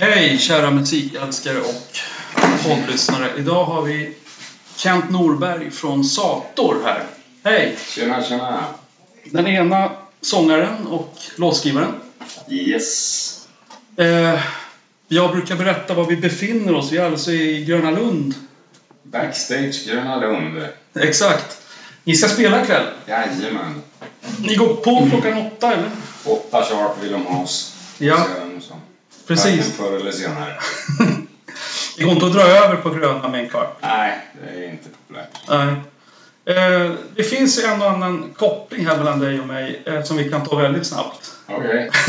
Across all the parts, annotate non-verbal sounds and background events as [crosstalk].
Hej kära musikälskare och poddlyssnare. Idag har vi Kent Norberg från Sator här. Hej! Tjena, tjena. Den ena sångaren och låtskrivaren. Yes. Eh, jag brukar berätta var vi befinner oss. Vi är alltså i Gröna Lund. Backstage Gröna Lund. Exakt. Ni ska spela ikväll. Jajamän. Ni går på klockan åtta eller? Åtta sharp vill de ha oss. Ja, så. Precis. Förr eller senare. [laughs] Det går inte att dra över på Gröna med en kvart. Nej, det är inte populärt. Nej. Eh, det finns en och annan koppling här mellan dig och mig eh, som vi kan ta väldigt snabbt. Okej. [laughs]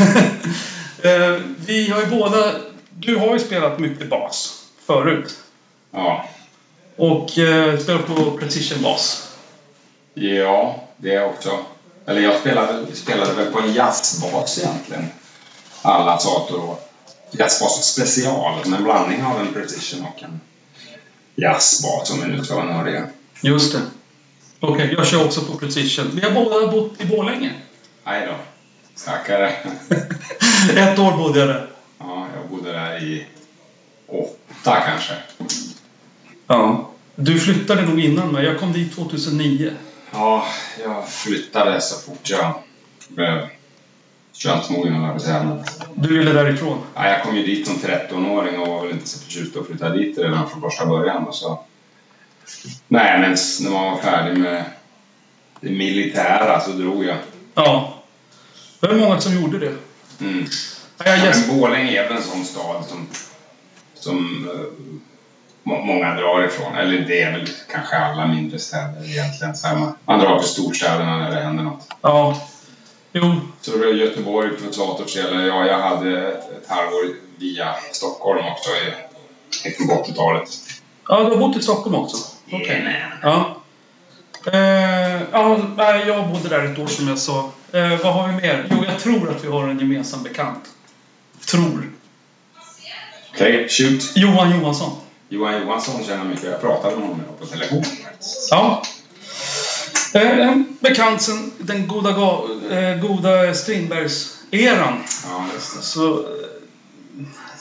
Eh, vi har ju båda... Du har ju spelat mycket bas förut. Ja. Och eh, spelat på precision bas. Ja, det är också. Eller jag spelade, spelade väl på en jazzbas egentligen. Alla sator och jazzbas special. En blandning av en precision och en jazzbas om vi nu ska vara nördiga. Just det. Okej, jag kör också på precision. Vi har båda bott i Borlänge. Nej då. Stackare. [laughs] Ett år bodde jag där. Ja, jag bodde där i åtta kanske. Ja. Du flyttade nog innan mig. Jag kom dit 2009. Ja, jag flyttade så fort jag blev könsmogen, höll jag på att säga. Du ville därifrån. ja, jag kom ju dit som 13-åring och var väl inte så förtjust att flytta dit redan från första början. Och så. Nej, men när man var färdig med det militära så drog jag. Ja. Det var många som gjorde det. Mm. Ja, men Borlänge är väl en sån stad som, som eh, må- många drar ifrån. Eller det är väl kanske alla mindre städer egentligen. Så här, man, man drar till storstäderna när det händer något. Ja. Jo. Så det var Göteborg på Sators eller ja, jag hade ett, halvår via Stockholm också i mitten på 80-talet. Ja, du har bott i Stockholm också? Okej. Ja. Eh, ja, nej, jag bodde där ett år som jag sa. Eh, vad har vi mer? Jo, jag tror att vi har en gemensam bekant. Tror. Okej, shoot. Johan Johansson. Johan Johansson känner mycket. Jag pratade med honom på telefon. Ja. Eh, en bekant sen den goda, eh, goda Strindbergs-eran. Ja. Så... Eh,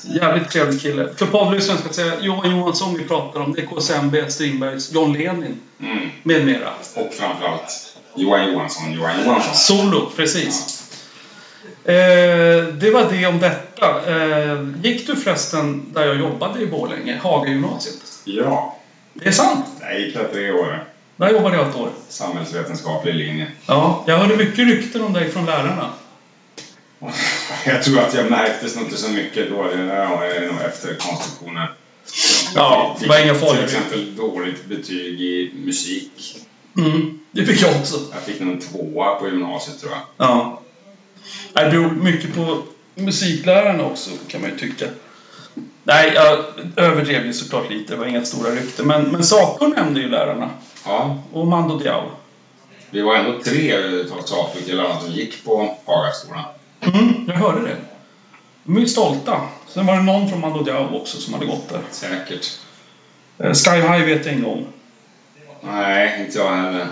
jävligt trevlig kille. För poddlyssnaren ska jag säga Johan Johansson vi pratar om. Det är KSMB, Strindbergs, John Lenin Mm. med mera. Och framförallt Johan Johansson, Johan Johansson. Solo, precis. Eh, det var det om detta. Eh, gick du förresten där jag jobbade i Borlänge, Hagagymnasiet? Ja, Det är sant. jag gick där tre år. Där jobbade jag ett år. Samhällsvetenskaplig linje. Ja, jag hörde mycket rykten om dig från lärarna. [laughs] Jag tror att jag märktes inte så mycket då. Det var nog efter konstruktionen. Ja, det var inga Till farliga exempel dåligt betyg i musik. mm, Det fick jag också. Jag fick nog en tvåa på gymnasiet tror jag. Ja. Det beror mycket på musiklärarna också, kan man ju tycka. Nej, jag överdrev ju såklart lite. Det var inga stora rykten. Men, men Sator nämnde ju lärarna. Ja, Och Mando Diao. vi var ändå tre Satorkillar som gick på Hagaskolan. Mm, jag hörde det. De är stolta. Sen var det någon från Mando Diao också som hade gått där. Säkert. Eh, Sky High vet jag inget om. Nej, inte jag heller.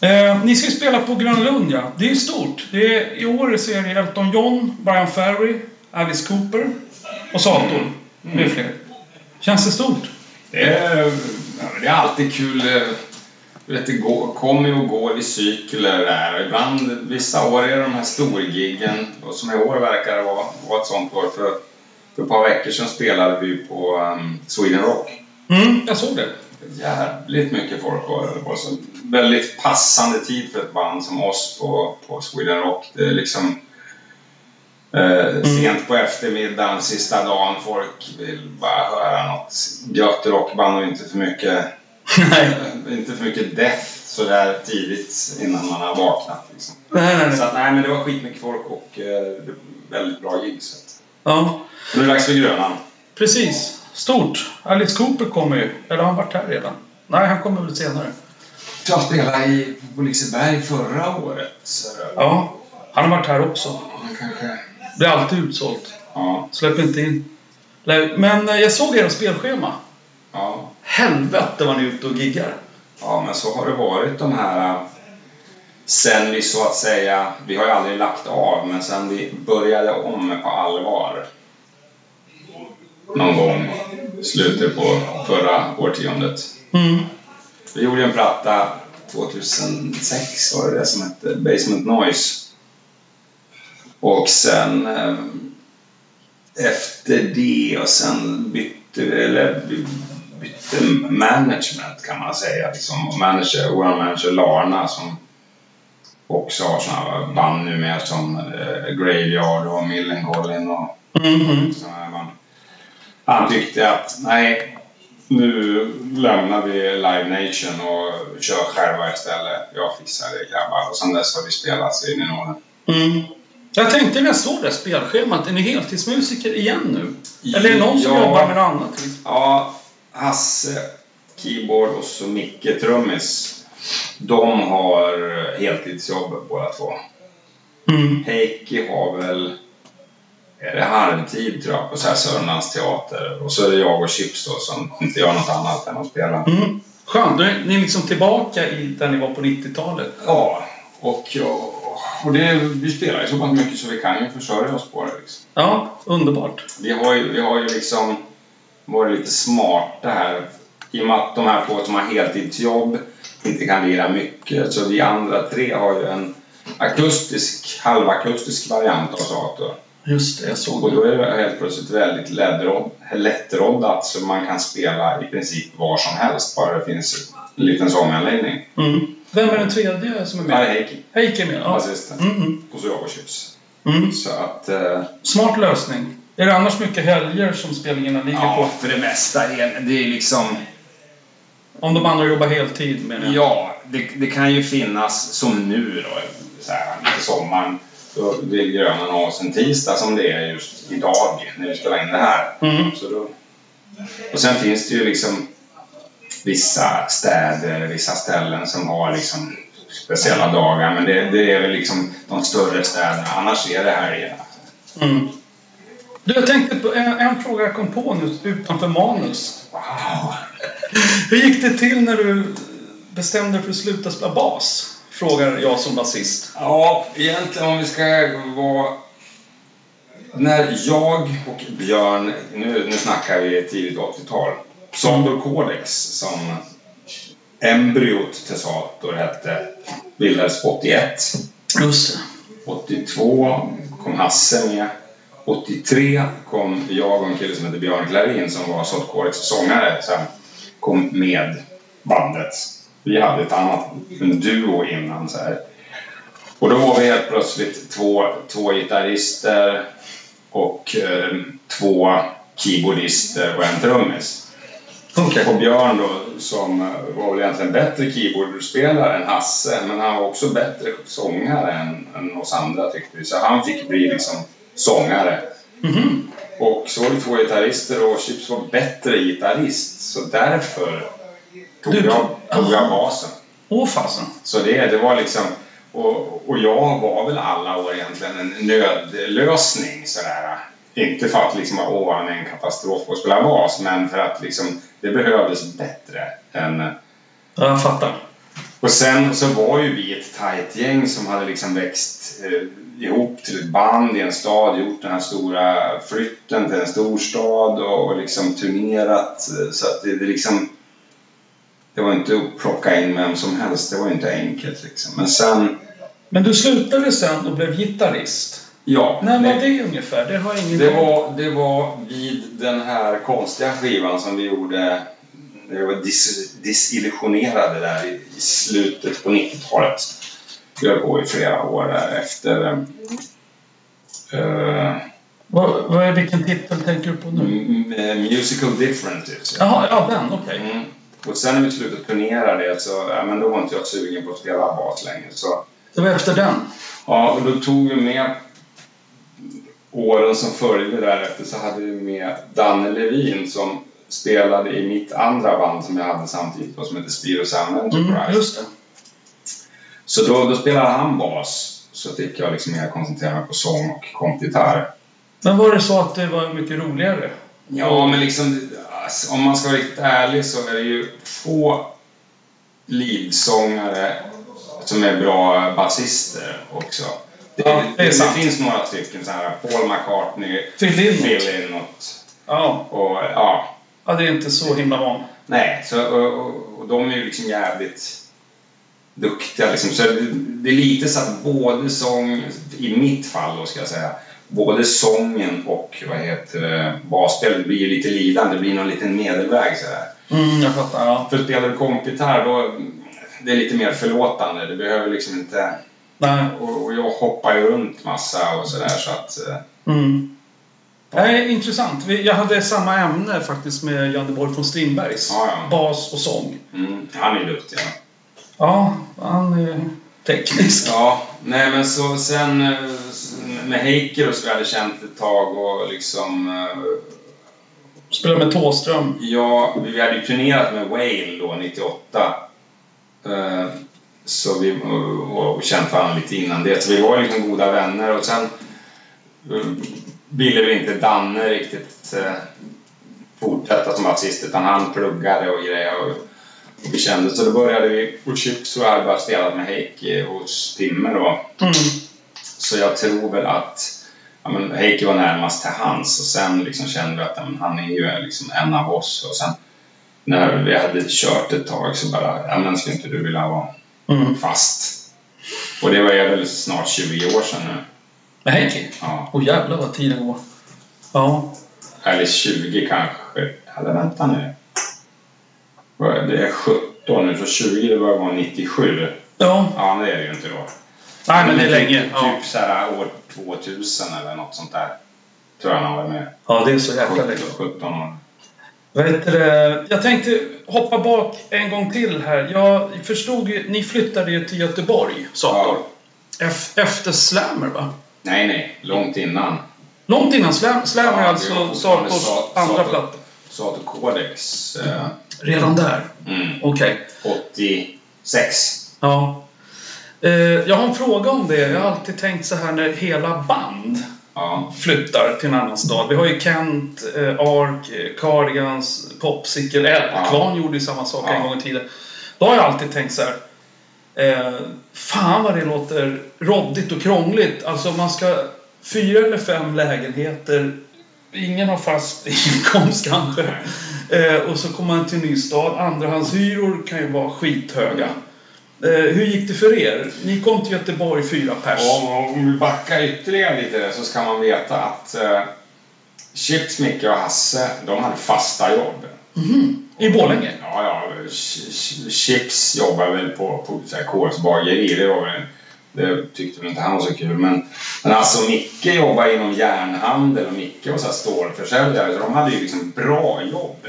Eh, ni ska spela på Gröna Lund, ja. Det är stort. Det är, I år är det Elton John, Brian Ferry, Alice Cooper och Sator. Med fler. Känns det stort? Det är, ja, det är alltid kul. eh, vet, det går, kommer och går i cykler där. Ibland, vissa år är det de här storgiggen. Och som i år verkar det vara, vara ett sånt år. För, för ett par veckor sedan spelade vi på um, Sweden Rock. Mm, jag såg det. Jävligt mycket folk det var så väldigt passande tid för ett band som oss på, på Sweden Rock. Det är liksom eh, sent på eftermiddagen, sista dagen, folk vill bara höra något gött rockband och inte för mycket nej. eh, inte för mycket death sådär tidigt innan man har vaknat. Liksom. Nej, nej, Så nej. att, nej, men det var skitmycket folk och eh, det var väldigt bra gig. Så att. Ja, Nu är det dags för Grönan. precis. Stort. Alice Cooper kommer ju. Eller har han varit här redan? Nej, han kommer väl senare. Jag spelade i, på Liseberg förra året. Så, Ja, han har varit här också. han kanske... Det är alltid utsålt. Ja, Släpp inte in. Men eh, jag såg era spelschema. ja. Helvete vad ni är ute och giggar. Ja, men så har det varit de här... äh, Sen vi så att säga, vi har ju aldrig lagt av, men sen vi började om på allvar någon gång slutet på förra årtiondet. Mm. Vi gjorde en platta 2006 var det, det som hette Basement Noise. Och sen eh, efter det och sen bytte eller bytte management kan man säga. Liksom. Manager, vår manager Larna som också har sådana band nu med som eh, Graveyard och Millencolin och Mhm. sådana här band. Han tyckte att nej, nu lämnar vi Live Nation och kör själva istället. Jag fixar det grabbar. Och sen dess har vi spelat i några. Mm. Jag tänkte när jag såg det spelschemat, är ni heltidsmusiker igen nu? Eller är det någon som Ja. jobbar med något annat? liksom? Ja, Hasse keyboard och så Micke trummis. De har heltidsjobb båda två. Mm. Heikki har väl är det halvtid tror jag på så här Sörmlands teater. Och så är det jag och Chips då som inte gör något annat än att spela. Mm. Skönt, då är ni liksom tillbaka i där ni var på 90-talet. Ja, och, ja, och det, vi spelar ju så pass mycket så vi kan ju försörja oss på det. Liksom. Ja, underbart. Vi, har ju, vi har ju liksom varit lite smarta här. I och med att de här två som har heltidsjobb inte kan lira mycket. Så vi andra tre har ju en akustisk, halvakustisk variant av Sator. Just det, jag såg Och det. då är det helt plötsligt väldigt lättrod- lättroddat så man kan spela i princip var som helst bara det finns en liten sånganläggning. Mm. Vem är den tredje som är Ja, med? Heikki, Heikki är med? Ja. basisten. Mm, mm. Och så jag och Chips. Mm. Så att... Eh, Smart lösning. Är det annars mycket helger som spelningarna ligger ja, på? för det mesta är det är liksom... Om de andra jobbar heltid menar jag. Ja, det, det kan ju finnas som nu då, så här, mitt i sommaren. Då vill Grönan ha oss en tisdag som det är just idag när vi spelar in det här. Mm. Så då, och sen finns det ju liksom vissa städer, vissa ställen som har liksom speciella dagar. Men det, det är väl liksom de större städerna. Annars är det helgerna. Mm. Du, jag tänkte på en, en fråga jag kom på nu utanför manus. Wow. Hur gick det till när du bestämde dig för att sluta spela bas? Frågar jag som basist. Ja, egentligen om vi ska vara... När jag och Björn, nu, nu snackar vi tidigt 80-tal, Sator Codex som embryot till Sator hette, bildades 81. Just det. 82 kom Hasse med. 83 kom jag och en kille som heter Björn Klarin som var Codex sångare sen kom med bandet. Vi hade ett annat, en duo innan så här. Och då var vi helt plötsligt två, två gitarrister och eh, två keyboardister och en trummis. Okej. Och Björn då, som eh, var väl egentligen bättre keyboardspelare än Hasse, men han var också bättre sångare än, än oss andra tyckte vi. Så han fick bli liksom sångare. Mhm. Och så var vi två gitarrister och Chips var bättre gitarrist, så därför tog, Du jag, tog- tog jag basen. Åh fasen. Så det, det var liksom... Och, och jag var väl alla år egentligen en nödlösning sådär. Inte för att liksom, åh, han är en katastrof på att spela bas, men för att liksom, det behövdes bättre än... Ja, jag fattar. Och sen så var ju vi ett tajt gäng som hade liksom växt eh, ihop till ett band i en stad, gjort den här stora flytten till en storstad och, och liksom turnerat. Så att det, det liksom... Det var inte att plocka in vem som helst, det var ju inte enkelt liksom. Men sen... Men du slutade sen och blev gitarrist. Ja, När var det, ungefär? Det har jag ingen det, var, det var vid den här konstiga skivan som vi gjorde vi var dis, disillusionerade där i, i slutet på 90-talet. Vi höll på i flera år där efter... eh, Vad, vad är, vilken titel tänker du på nu? musical Differences. Jaha, ja den, okej. Mm. Och sen när vi slutade turnera det så ja, men då var inte jag sugen på att spela bas längre. Så, Det var efter den. ja, och då tog vi med åren som följde därefter så hade vi med Danne Levin som spelade i mitt andra band som jag hade samtidigt och som heter Spiro Sound Enterprise. Mm. Så då, då spelade han bas så fick jag liksom mer koncentrera mig på sång och kompgitarr. Men var det så att det var mycket roligare? Ja, men liksom alltså, om man ska vara riktigt ärlig så är det ju få leadsångare som är bra basister också. Det, det det, finns några stycken så här, Paul McCartney, Phil Lynott. Phil Lynott. Ja. Och ja, ja, det är inte så himla van. nej, så, och, och, och de är ju liksom jävligt duktiga liksom. Så det, det är lite så att både sång, i mitt fall då ska jag säga, både sången och vad heter basspelet blir ju lite lidande. Det blir någon liten medelväg sådär. Mm, jag fattar. Ja. För spelar du kompgitarr då, det är lite mer förlåtande. Det behöver liksom inte... Nej. Och, och jag hoppar ju runt massa och sådär så att... eh, Mm. Nej, intressant. Jag hade samma ämne faktiskt med Janne Borg från Strindbergs. Ja, ja. Bas och sång. Mm, han är duktig. Ja. Ja, han är teknisk. ja, nej men så sen eh, med Heiker så vi hade känt ett tag och liksom... eh, Spelar med Thåström. Ja, vi hade ju turnerat med Whale då, 98. Eh, Så vi, och, och känt varandra lite innan det. Så vi var liksom goda vänner och sen eh, ville vi inte Danne riktigt eh, fortsätta som basist utan han pluggade och grejer. Och, och vi kände så då började vi på Chips och börjat spela med Heikki hos Timme då. Mm. Så jag tror väl att ja, men Heikki var närmast till hans och sen liksom kände vi att ja, han är ju liksom en av oss. Och sen när vi hade kört ett tag så bara, ja men skulle inte du vilja vara Mm. fast? Och det var ju väl snart 20 år sedan nu. Med Heikki? Ja. Åh jävlar vad tiden går. Ja. Eller 20 kanske. Eller vänta nu. Det är 17 nu, så 20 det börjar vara 97. Ja. Ja, det är det ju inte då. Nej, men det är länge. Typ, Ja, typ så här år 2000 eller något sånt där. Tror jag han var med. ja det är så jäkla 17, länge. 17 år. Heter det? Jag tänkte hoppa bak en gång till här. Jag förstod ju, ni flyttade ju till Göteborg, Sator. Ef- Efter Slammer, va? Nej, nej. Långt innan. Långt innan Slam, Slammer, Ja, alltså fortfarande Sators Sa- andra platta. Sato Codex. Eh, Redan där? mm, Okej. 86. Ja. Eh, jag har en fråga om det. Jag har alltid tänkt så här när hela band Ja. flyttar till en annan stad. Vi har ju Kent, eh, Ark, eh, Cardigans, Popsicle, Eldkvarn gjorde ju samma sak Ja. en gång i tiden. Då har jag alltid tänkt så här. Eh, fan vad det låter råddigt och krångligt. Alltså man ska fyra eller fem lägenheter. Ingen har fast [laughs] inkomst kanske. Eh, och så kommer man till en ny stad. Andrahandshyror kan ju vara skithöga. Eh, hur gick det för er? Ni kom till Göteborg fyra pers. Om, om vi backar ytterligare lite så ska man veta att eh, Chips, Micke och Hasse, de hade fasta jobb. Mhm. I Borlänge? Ja, ja. Ch- Ch- Chips jobbade väl på, på KFs bageri. Det, var väl, det tyckte väl inte han var så kul. Men, men alltså Micke jobbade inom järnhandel och Micke var så här stålförsäljare. Så de hade ju liksom bra jobb.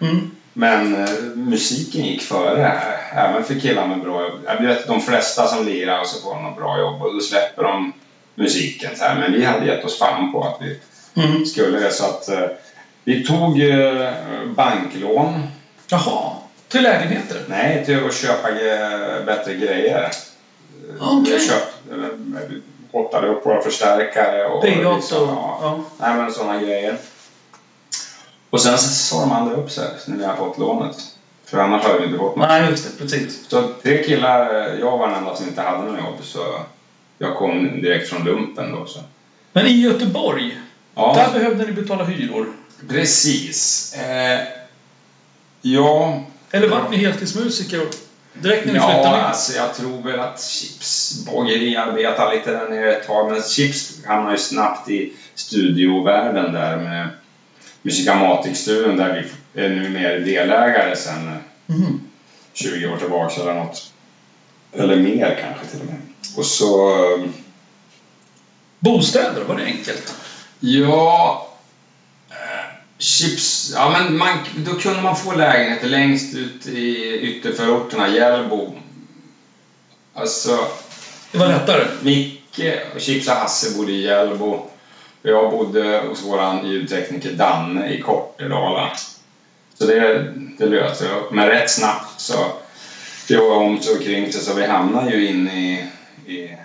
Mm. Men eh, musiken gick före, även för killar med bra jobb. Jag vet de flesta som lirar och så får de något bra jobb och då släpper de musiken. Så här. Men vi hade gett oss fan på att vi Mm. skulle det. Så att eh, vi tog eh, banklån. Jaha, till lägenheter? Nej, till att köpa eh, bättre grejer. Okej. Vi köpte, eh, hottade upp våra förstärkare och P8 liksom, och... ja, Ja. Nej, men sådana grejer. Och sen så sa de andra upp sig när vi har fått lånet. För annars hade vi inte fått något. Nej, just det. Precis. Så tre killar, jag var den enda som inte hade något jobb så jag kom direkt från lumpen då. Så. Men i Göteborg, Ja, där behövde ni betala hyror. precis. Eh, ja, Eller vart ni heltidsmusiker direkt när ni ja flyttade ner? alltså jag tror väl att Chips bageri arbetade lite där nere ett tag men Chips hamnade ju snabbt i studiovärlden där med Musicamatic-studion där vi är nu mer delägare sen eh, Mhm. 20 år tillbaka eller något. Eller mer kanske till och med. Och så... eh, Bostäder, var det enkelt? Ja... eh, Chips... Ja, men man, då kunde man få lägenheter längst ut i ytterförorterna, Hjällbo. Alltså, Det var lättare? Micke och Chips och Hasse bodde i Hjällbo. Jag bodde hos våran ljudtekniker Danne i Kortedala. Så det, det löste jag. Men rätt snabbt så jag om och kring sig så vi hamnade ju inne i, i,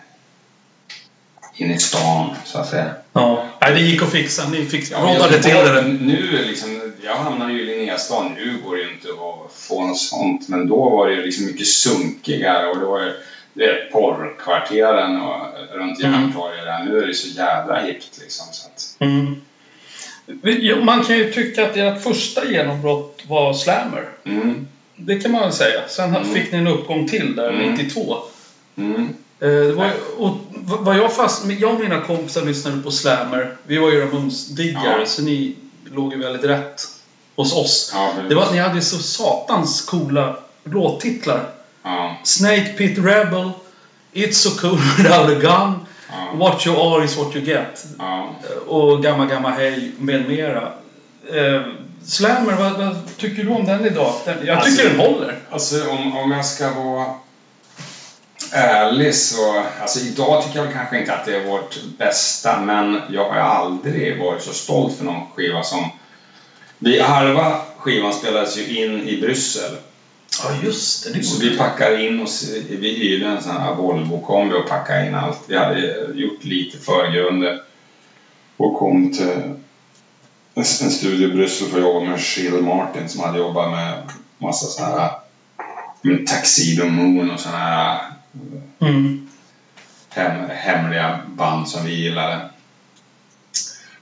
inne i stan, så att säga. Ja. Nej, det gick att fixa. Ni fick Ja, rådade till det. Nu liksom, jag hamnade ju i Linnéstan. Nu går det ju inte att få något sånt. Men då var det ju liksom mycket sunkigare och det var ju det är porrkvarteren och runt Mm. Järntorget där. Nu är det så jävla hippt liksom. Så att, Mm. Man kan ju tycka att ert första genombrott var Slammer. Mm. Det kan man väl säga. Sen Mm. fick ni en uppgång till där, Mm. 92. Mm. Eh, Det var, och vad jag, fast, jag och mina kompisar lyssnade på Slammer. Vi var ju Ramones-diggare, Ja. så ni låg ju väldigt rätt hos oss. Ja, Det var att ni hade så satans coola låttitlar. Ja, Snake Pit Rebel, It's so cool [laughs] without a gun, ja, What you are is what you get. ja. Och Gamma Gamma Hej med mera. Eh, Slammer, vad, vad tycker du om den idag? Den, jag Alltså- tycker den håller. Alltså om, om jag ska vara ärlig så... Alltså idag tycker jag kanske inte att det är vårt bästa men jag har aldrig varit så stolt för någon skiva som... Vi, halva skivan spelades ju in i Bryssel. Ja, just det. det Så vi packade in oss, vi hyrde en sån här Volvo-kombi och packade in allt. Vi hade gjort lite förgrunder och kom till en studio i Bryssel för att jobba med Shield Martin som hade jobbat med massa såna här med Tuxedo Moon och såna här Mm. hem, hemliga band som vi gillade.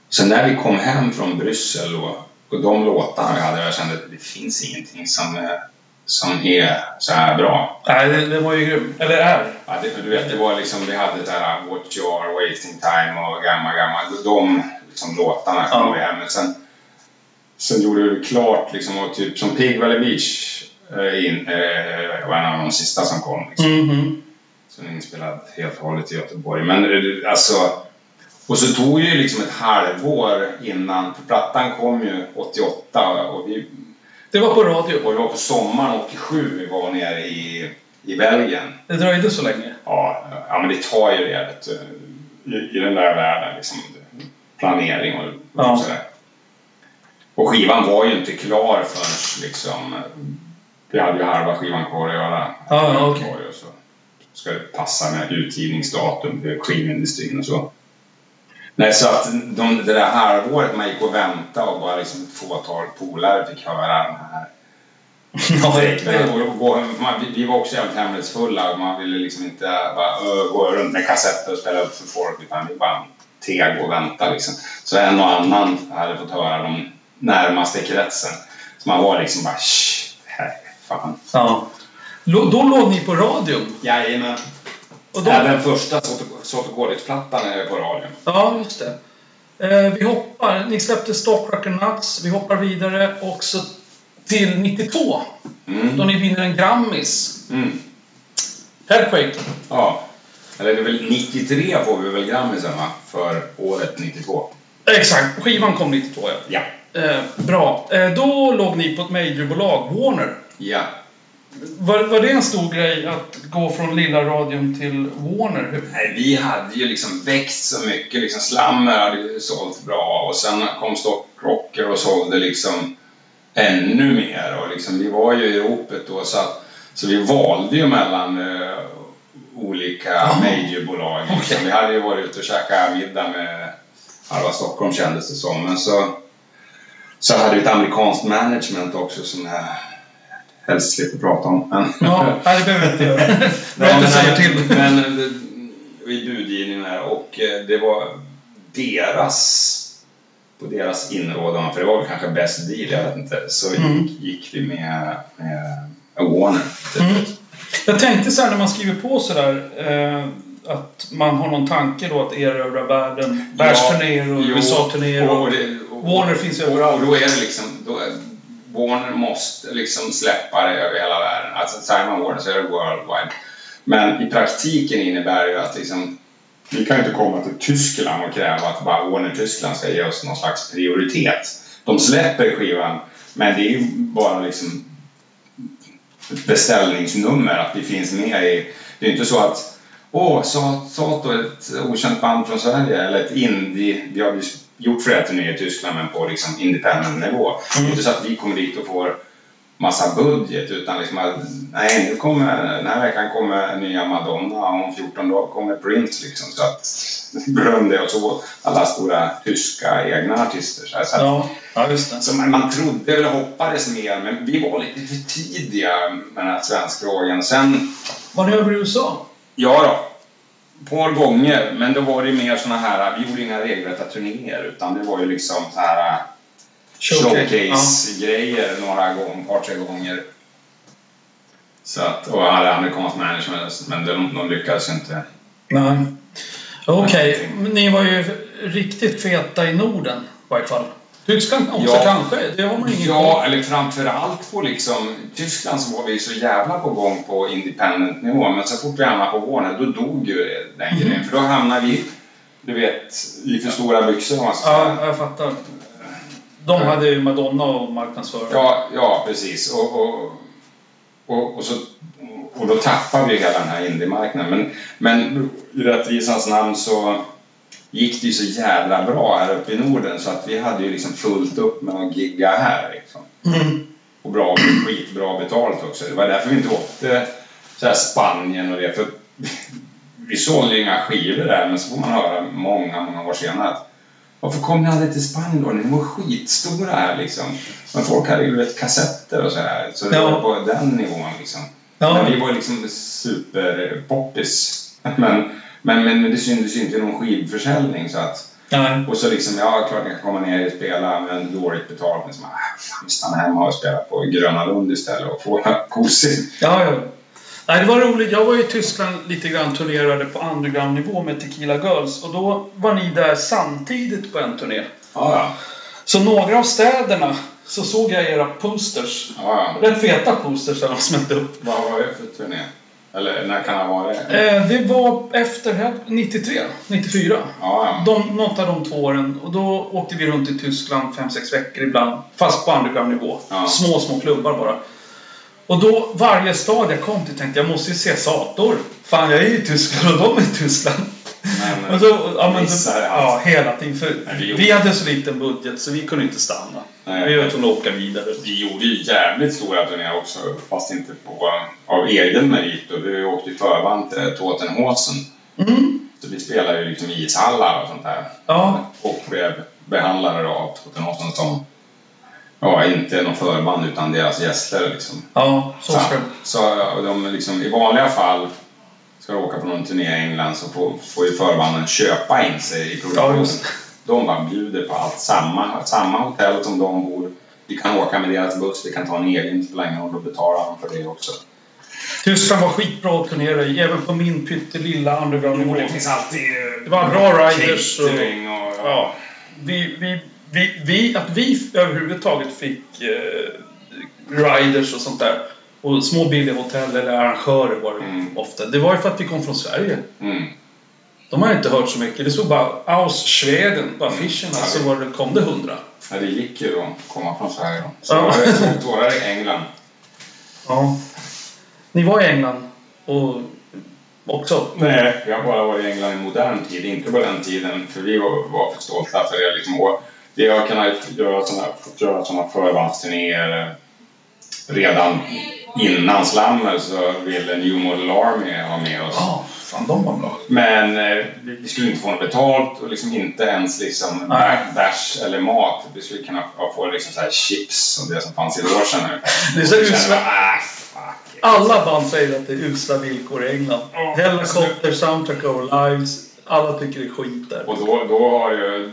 Så när vi kom hem från Bryssel och, och de låtarna vi hade, jag kände att det finns ingenting som är, som är så här bra. Nej, det, det var ju grym. Eller är. Ja, det, du vet, det var liksom, vi hade det här What You Are, Wasting Time och gamla, gamla, de liksom, låtarna kom Ja. vi hem. Men sen, sen gjorde vi klart liksom, och typ som Pig Valley Beach eh, in, eh, var en av de sista som kom. Liksom. Mhm. Som är inspelad helt och hållet i Göteborg. Men eh, alltså... Och så tog ju liksom ett halvår innan, för plattan kom ju 88 och vi, Det var på radio. och det var på sommaren 87 vi var nere i, i Belgien. Det dröjde så länge. Ja, ja, men det tar ju det vet du, i, i den där världen. Liksom, planering och, Ja. och sådär. Och skivan var ju inte klar förrän liksom... Vi hade ju halva skivan kvar att göra. Ja, ja, så ska det passa med utgivningsdatum för skivindustrin och så. Nej, så att de, det där halvåret man gick och väntade och bara liksom ett fåtal polare fick höra den här [laughs] vi, var också jävligt hemlighetsfulla och man ville liksom inte bara, gå runt med kassetter och spela upp för folk utan vi bara teg och väntade liksom. Så en och annan hade fått höra de närmaste kretsen. Så man var liksom bara shh, här, fan. ja. Då låg ni på radion. Jajamän. Och då, Även första Sotokodis-plattan är på radion. Ja, just det. Eh, vi hoppar. Ni släppte Stock Rock and Nuts. Vi hoppar vidare också till 92. Då Mm. ni vinner en Grammis. Mm. Headquake. Ja. Eller det är väl 93 får vi väl Grammisen va? För året 92. Exakt. Skivan kom 92 ja. Ja. Eh, bra. Eh, då låg ni på ett majorbolag, Warner. Ja. Var, var det en stor grej att gå från lilla radion till Warner? Nej, vi hade ju liksom växt så mycket. Liksom Slammer hade ju sålt bra och sen kom Stockrocker och sålde liksom ännu mer. Och liksom, vi var ju i ropet då så att så vi valde ju mellan eh, olika Ah. majorbolag. Liksom. Okej. Vi hade ju varit ute och käkat middag med halva Stockholm kändes det som. Men så, så hade vi ett amerikanskt management också som jag helst slipper prata om. Men, Ja, det behöver vi inte göra. [laughs] Säger till. Men eh, [laughs] i budgivningen här och eh, det var deras på deras inrådan, för det var väl kanske bäst deal, jag vet inte, så Mm. gick, gick vi med, med Warner. Typ. Mm. Jag tänkte så här när man skriver på sådär eh, att man har någon tanke då att erövra världen. Världsturnéer och USA-turnéer. Warner finns överallt. och då är det liksom, då Warner måste liksom släppa det över hela världen. Alltså säger man Warner så är det worldwide. Men i praktiken innebär det ju att liksom, vi kan ju inte komma till Tyskland och kräva att bara Warner Tyskland ska ge oss någon slags prioritet. De släpper skivan, men det är ju bara liksom ett beställningsnummer att vi finns med i... Det är inte så att Åh, Sato är ett okänt band från Sverige eller ett indie. Vi har ju gjort flera turnéer i Tyskland men på liksom independent nivå. Det är inte så att vi kommer dit och får massa budget utan liksom att nej, nu kommer, den här veckan kommer nya Madonna och om 14 dagar kommer Prince liksom. Så att [laughs] beröm det och så alla stora tyska egna artister. Så, här. så Ja, ja, just så man, man trodde eller hoppades mer men vi var lite för tidiga med den här svenskfrågan. Sen Var ni över i USA? Ja då. Ett par gånger, men då var det mer såna här, vi gjorde inga regelrätta turnéer utan det var ju liksom så här showcase-grejer några gånger, ett par tre gånger. Så att, och jag hade amerikansk management men de, de lyckades inte. Nej. Okej, okay. ni var ju riktigt feta i Norden i varje fall. Tyskland också ja, kanske? Det har man ingen Ja, eller framförallt på liksom Tyskland så var vi så jävla på gång på independent nivå men så fort vi hamnade på Warner då dog ju den mm. grejen. För då hamnade vi, du vet, i för stora byxor om man ska. Ja, jag fattar. De hade ju Madonna och marknadsföra. Ja, ja precis. Och, och, och, och, så, och då tappade vi hela den här indiemarknaden. Men, men i rättvisans namn så gick det ju så jävla bra här uppe i Norden så att vi hade ju liksom fullt upp med att gigga här. Liksom. Mm. Och bra, skitbra betalt också. Det var därför vi inte åkte så här Spanien och det. För vi sålde ju inga skivor där men så får man höra många, många år senare att varför kom ni aldrig till Spanien då? Ni var skitstora här liksom. Men folk hade ju vet, kassetter och så här. Så det ja. var på den nivån liksom. Ja. Men vi var liksom superpoppis. [laughs] Men men, men, det syntes inte i någon skivförsäljning så att Nej. Och så liksom, ja klart jag kan komma ner och spela men dåligt betalt. Men så man, äh, vi stannar hemma och spelar på Gröna Lund istället och får kosing. Ja, ja. Nej, det var roligt. Jag var i Tyskland lite grann turnerade på underground-nivå med Tequila Girls och då var ni där samtidigt på en turné. Ja, ja. Så några av städerna så såg jag era posters. Ja, ja. Rätt feta posters där de smälte upp. Vad var det för turné? Eller när kan det ha varit? Eh, det var efter 93, 94. Ja, ja. De, något av de två åren. Och då åkte vi runt i Tyskland 5-6 veckor ibland. Fast på underground-nivå. Ja. Små, små klubbar bara. Och då, varje stad jag kom till tänkte jag måste ju se Sator. Fan, jag är i Tyskland och de är i Tyskland. Men, och så, ja, men, ja, hela tiden. För vi, vi hade så liten budget så vi kunde inte stanna. Nej, vi var tvungna att åka vidare. Vi gjorde ju jävligt stora turnéer också, fast inte på, av egen merit. Och vi åkte i förband till Tottenhausen. Mm. Så vi spelade ju liksom ishallar och sånt där. Ja. Och blev behandlade av Tottenhausen som Ja, inte någon förband utan deras gäster liksom. Ja, så ska Så, så de liksom, i vanliga fall ska åka på någon turné i England så får, får ju förbanden köpa in sig i produktionen. Ja, de bara bjuder på allt. Samma, samma hotell som de bor. Vi kan åka med deras buss, vi kan ta en egen, ingen roll, då betalar de för det också. Tyskland var skitbra att turnera i, även på min pyttelilla underground-nivå. Det finns alltid... Det var bra riders och... och ja. Vi, vi, vi, vi, att vi överhuvudtaget fick eh, riders och sånt där och små billiga hotell eller arrangörer var det mm. ofta. Det var ju för att vi kom från Sverige. Mm. De har inte hört så mycket. Det stod bara Aus Schweden på affischerna ja, så var det, kom det hundra. Ja, det gick ju då att komma från Sverige då. Så ja. var det två i England. [laughs] Ja. Ni var i England och också? Nej, har bara varit i England i modern tid, inte på den tiden. För vi var, var för stolta för det. Liksom, vi har kunnat göra sådana, göra sådana förbandsturnéer redan innan slammer så ville New Model Army ha med oss. Ja, fan de var bra. Men eh, vi skulle inte få något betalt och liksom inte ens liksom bärs eller mat. Vi skulle kunna få liksom så här chips och det som fanns i logen. [laughs] Det är så usla... Ah, Alla band säger att det är usla villkor i England. Oh, Helicopter, Soundtrack Over Lives. Alla tycker det är skit där. Och då, då har ju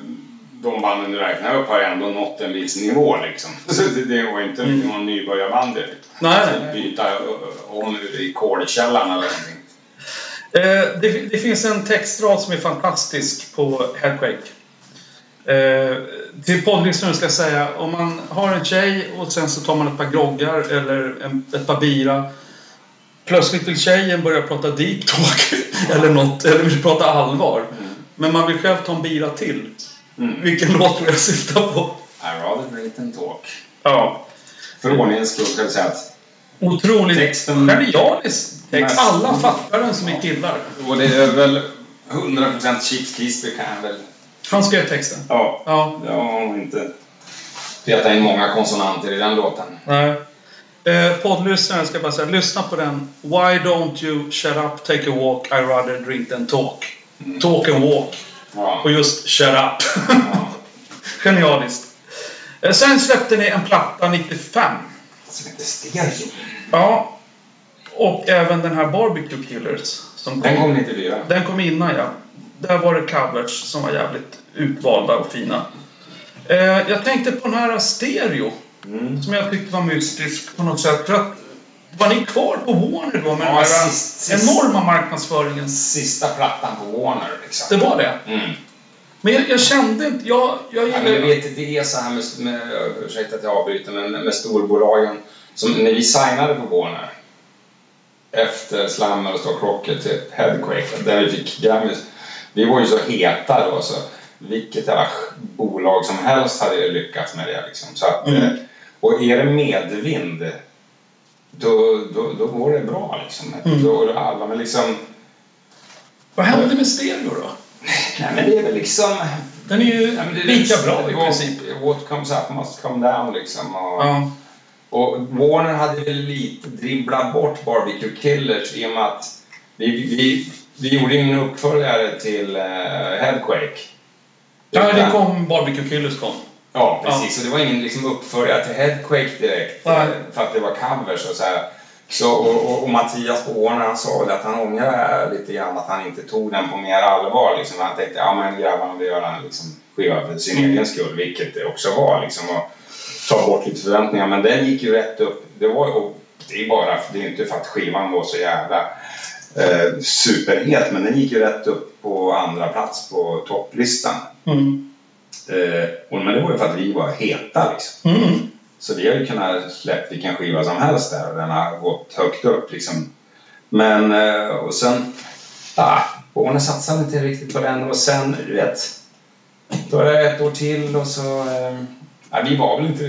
de banden du räknar upp har ändå nått en viss nivå liksom. [laughs] Så det, det var inte mm. någon nybörjarband direkt. Nej, nej. Byta om i kolkällaren eller någonting. Eh, det, det, finns en textrad som är fantastisk på Headquake. Eh, till poddlyssnaren ska jag säga, om man har en tjej och sen så tar man ett par groggar eller en, ett par bira. Plötsligt vill tjejen börja prata deep talk [laughs] eller något, eller vill prata allvar. Mm. Men man vill själv ta en bira till. Mm. Vilken [laughs] låt tror jag syftar på? I rather drink than talk. Ja. För ordningens skull ska jag säga att Otroligt texten, genialisk text. Alla fattar den som är killar. Och det är väl 100% Chips Kisby kan jag väl... Han skrev texten? Ja. ja. Jag har inte petat in många konsonanter i den låten. Nej. Eh, poddlyssnaren ska bara säga, lyssna på den. Why don't you shut up, take a walk, I rather drink than talk. Mm. Talk and walk. Ja. Och just Shut Up. Ja. [laughs] Genialiskt. Eh, sen släppte ni en platta 95. Som heter Stereo. Ja. Och även den här Barbecue Killers. Som Den kom 94. den kom innan ja. Där var det covers som var jävligt utvalda och fina. Eh, jag tänkte på den här stereo. Mm. Som jag tyckte var mystisk på något sätt. För att, var ni kvar på Warner då med Ja, den sist- sist. enorma marknadsföringen? Sista plattan på Warner liksom. Det var det? Mm. Men jag, jag kände inte... Jag, jag Ja, men du gillar... vet, det är så här med, med ursäkta att jag avbryter, men med storbolagen. Som när vi signade på Warner efter Slammer och Stock Rocket till Headquake, där vi fick Grammys. Vi var ju så heta då så vilket jävla bolag som helst hade lyckats med det liksom. Så att, Mm. eh, Och är det medvind då, då, då går det bra liksom. Mm. Då, alla, men liksom, Vad hände med stereo då? nej men det är väl liksom Den är ju Ja, lika liksom- bra i princip. What comes up must come down liksom. Och, Ja. och Warner hade väl lite dribblat bort Barbecue Killers i och med att vi, vi, vi gjorde ingen uppföljare till uh, Headquake. ja, det kom Barbecue Killers kom. Ja, precis. Och det var ingen liksom, uppföljare till Headquake direkt. Nej. eh, För att det var covers och så här. Så, och, och, och Mattias på Warner han sa att han ångrar lite grann att han inte tog den på mer allvar. Liksom. Han tänkte ja men grabbarna vill göra en liksom, skiva för sin Mm. egen skull, vilket det också var. Liksom, och ta bort lite förväntningar. Men den gick ju rätt upp. Det, var, och det är bara det är inte för att skivan var så jävla eh, superhet, men den gick ju rätt upp på andra plats på topplistan. Mm. Eh, och, men det var ju för att vi var heta liksom. Mm. Så vi har ju kunnat släppa vilken skiva som helst där och den har gått högt upp liksom. Men eh, och sen, ah, Warner satsade inte riktigt på den och sen, du vet, då är det ett år till och så, eh, ja, vi var väl inte,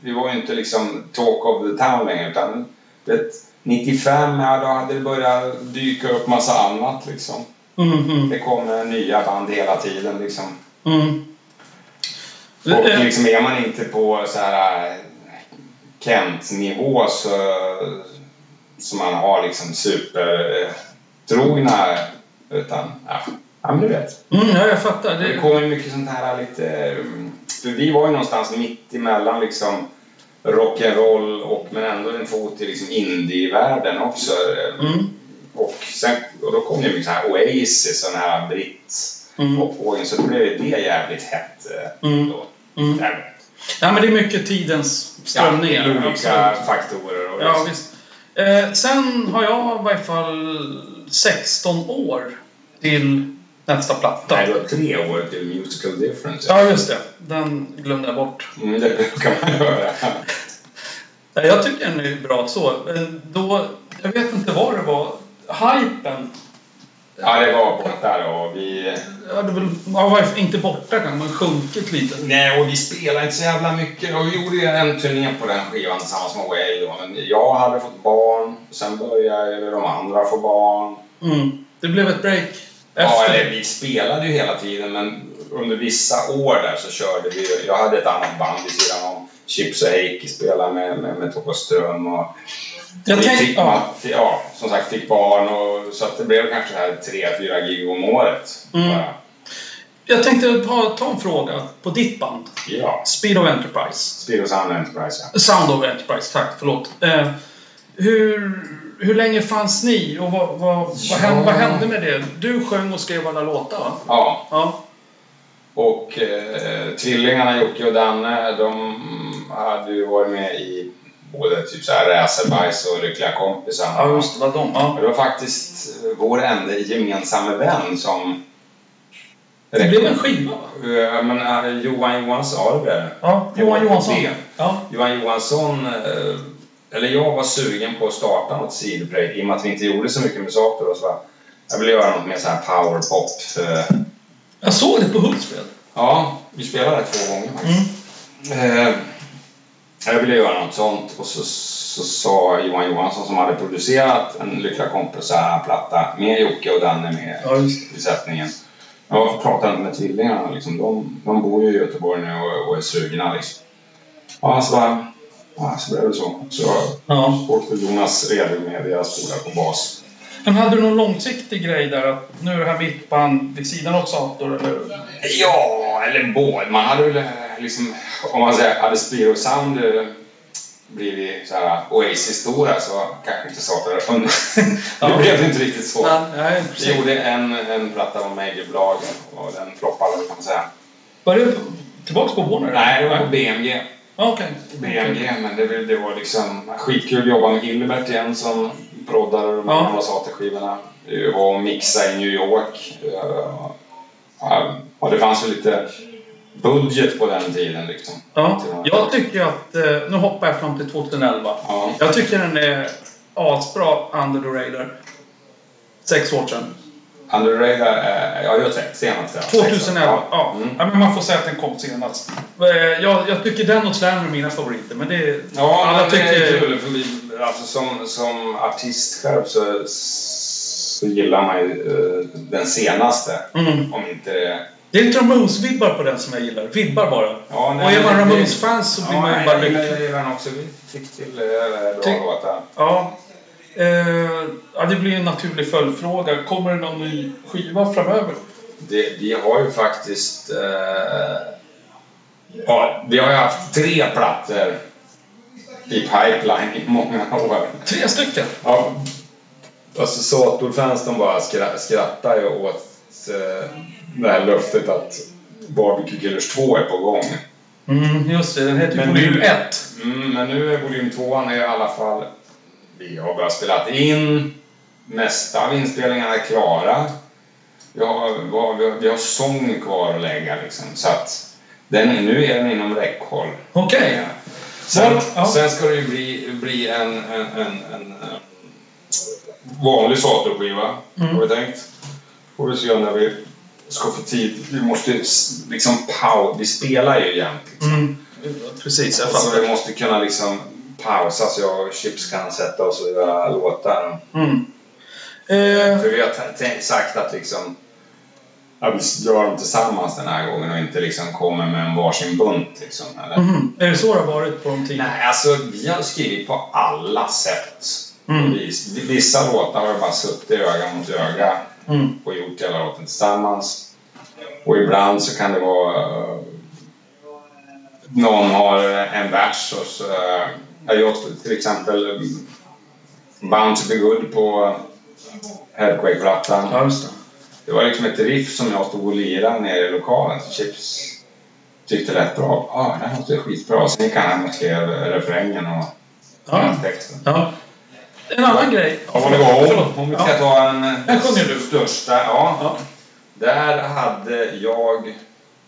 vi var ju inte liksom talk of the town längre utan, vet, 95, ja då hade det börjat dyka upp massa annat liksom. Mm. Mm. Det kommer nya band hela tiden liksom. Mm. Och Eh, liksom är man inte på så här äh, Kent-nivå så, så man har liksom supertrogna utan ja, ja men du vet. Mm, ja, jag fattar. Det Det, kommer mycket sånt här lite... För vi var ju någonstans mitt emellan liksom rock'n'roll och men ändå en fot i liksom indie-världen också. mm. Och, sen, och då kom ju mycket så här Oasis, sån här britt Mm. popvågen så då blev det jävligt hett eh, Mm. då. Mm. Ja, men det är mycket tidens strömningar. Ja, olika faktorer. Och Ja, visst. Eh, sen har jag i varje fall 16 år till nästa platta. Nej, du har tre år till Musical Difference. Ja, just det. Den glömde jag bort. Mm, det brukar man göra. Ja, [laughs] Jag tycker den är bra så. Men Då, jag vet inte vad det var. Hypen. Ja, det var borta och Vi, Ja, det ja, var inte borta kanske, men sjunkit lite. nej, och vi spelade inte så jävla mycket. Och vi gjorde en turné på den skivan tillsammans med Way då. Men jag hade fått barn. Sen började de andra få barn. Mm. Det blev ett break. Ja, Efter. eller vi spelade ju hela tiden men under vissa år där så körde vi Jag hade ett annat band vid sidan om. Chips och Heikki spelade med, med, med Thomas Ström och Jag tänk- fick, ja. ja. som sagt fick barn och så att det blev kanske här tre, fyra gig om året. Mm. Jag tänkte ta, ta en fråga på ditt band. Ja, Speed of Enterprise. Spiro Sound Enterprise ja. Sound of Enterprise, tack. Förlåt. Eh, hur, hur länge fanns ni och vad, vad, vad, Ja. hände, vad hände med det? Du sjöng och skrev alla låtar, va? Ja, Ja. och eh, tvillingarna Jocke och Danne de hade ju varit med i både typ så här Racerbajs och Lyckliga kompisar. Ja, just det. Var de. Ja. Det var faktiskt vår enda gemensamma vän som... Det blev en skiva, va? Eh, Men eh, Johan Johansson, ja det blev det. Ja, Johan Johansson. Ja. Johan Johansson, eh, eller jag var sugen på att starta något sidoprojekt i och med att vi inte gjorde så mycket med saker och så Jag ville göra något mer så här powerpop. Jag såg det på Hultsfred. Ja, vi spelade två gånger faktiskt. Mm. Eh, jag ville göra något sånt och så, så sa Johan Johansson som hade producerat en Lyckliga kompisar-platta med Jocke och Danne med Ja, i sättningen. Jag pratade med tvillingarna liksom. De, de bor ju i Göteborg nu och, och är sugna liksom. Ja, så bara... Ja, så blev det så. Så Ja. åkte Jonas Rede med deras polare på bas. Men hade du någon långsiktig grej där? Att nu är det här mitt band vid sidan av Sator, eller? Ja, eller både. Man hade väl eh, liksom, om man säger, hade Spiro Sound eh, blir vi så här Oasis-stora så kanske inte Satan hade funnits. det [laughs] blev inte riktigt så. Nej, Vi gjorde en, en platta på Majorbolagen och den floppade kan man säga. Var det tillbaks på Warner? Nej, det var på BMG. Ja, Okej. BMG, men det, det var liksom skitkul att jobba med Gilbert igen som proddade de Ja. gamla Sate-skivorna. Det var att mixa i New York. Eh, Ja, det fanns ju lite budget på den tiden liksom. Ja, jag tycker att... eh, Nu hoppar jag fram till 2011. Ja. Jag tycker den är asbra under the radar. Sex år sedan. Under the radar, eh, ja just det, senast. ja. 2011. Ja. Mm. ja. men man får säga att den kom senast. Eh, Jag, jag tycker den och Slam är mina favoriter. Men det... Ja, alla men det är tycker... kul. För vi, alltså som, som artist själv så, så gillar man ju den senaste. Mm. Om inte det... Är lite Ramones-vibbar på den som jag gillar. Vibbar bara. Ja, och är man Ramones-fans så blir ja, man ju nej, bara lycklig. Jag gillar den också. Vi fick till bra Ty- låtar. Ja. Eh, ja, det blir en naturlig följdfråga. Kommer det någon ny skiva framöver? Det, vi har ju faktiskt... Eh, ja, vi har ju haft tre plattor i pipeline i många år. Tre stycken? Ja. Alltså Sator-fans de bara skra- skrattar ju åt eh, det här löftet att Barbecue Killers 2 är på gång. Mm, just det. Den heter ju Men volym nu- 1. Mm, men nu är volym 2 är i alla fall... Vi har börjat spela in. Mesta av inspelningarna är klara. Vi har, vi har, vi har, sång kvar att lägga liksom. Så att den, nu är den inom räckhåll. Okej. Eh, Sen, ja. sen ska det ju bli, bli en, en, en, en, en vanlig Sator-skiva, Mm. har vi tänkt. Får vi se när vi ska få tid. Vi måste liksom pau... Vi spelar ju jämt. Liksom. Mm. Precis, jag Så fattar. vi måste kunna liksom pausa så jag och Chips kan sätta oss och göra låtar. Mm. Eh, För vi har sagt att liksom att vi gör dem tillsammans den här gången och inte liksom kommer med en varsin bunt. Liksom, eller? mhm. Är det så det har varit på de tio? Nej, alltså vi har skrivit på alla sätt. Mm. Vis- Vissa låtar har bara suttit öga mot öga Mm. och gjort hela låten tillsammans. Och ibland så kan det vara... eh, någon har en vers och så... eh, Jag till exempel eh, Bound to be good på Headquake-plattan. Ja, det. Det var liksom ett riff som jag stod och lirade nere i lokalen. Så Chips tyckte rätt bra. Ja, ah, det här låter skitbra. Sen gick han hem och skrev refrängen och Ja. texten. Ja. En annan grej. Ja, det var. Om vi ska ta en... Den sjunger du. Största. Ja. Ja. Där hade jag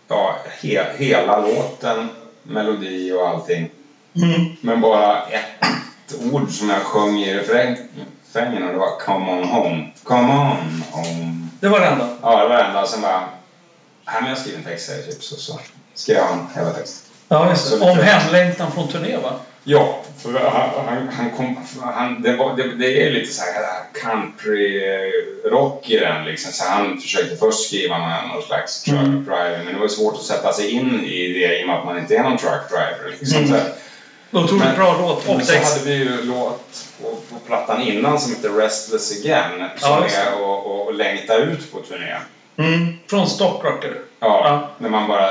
ja, he, hela låten, melodi och allting. Mm. Men bara ett ord som jag sjöng i refräng- refrängen och det var Come on home. Come on home. Det var det enda. Ja, det var det enda. Sen bara... Här men jag skriver en text säger Chips och så skrev han hela texten. Ja, just Så det. Om hemlängtan från turné, va? Ja, för han, han, kom... Han, det, var, det, det är lite så här country-rock i den liksom. Så han försökte först skriva någon, slags truck Mm. driver, men det var svårt att sätta sig in i det i och med att man inte är någon truck driver. Liksom. Mm. Så, här. Otroligt Men- bra låt. Och så text. hade vi ju låt på, på plattan innan som heter Restless Again, som Ja, är och, och, och längta ut på turné. Mm. Från Stockrocker. Ja, Ja. när man bara...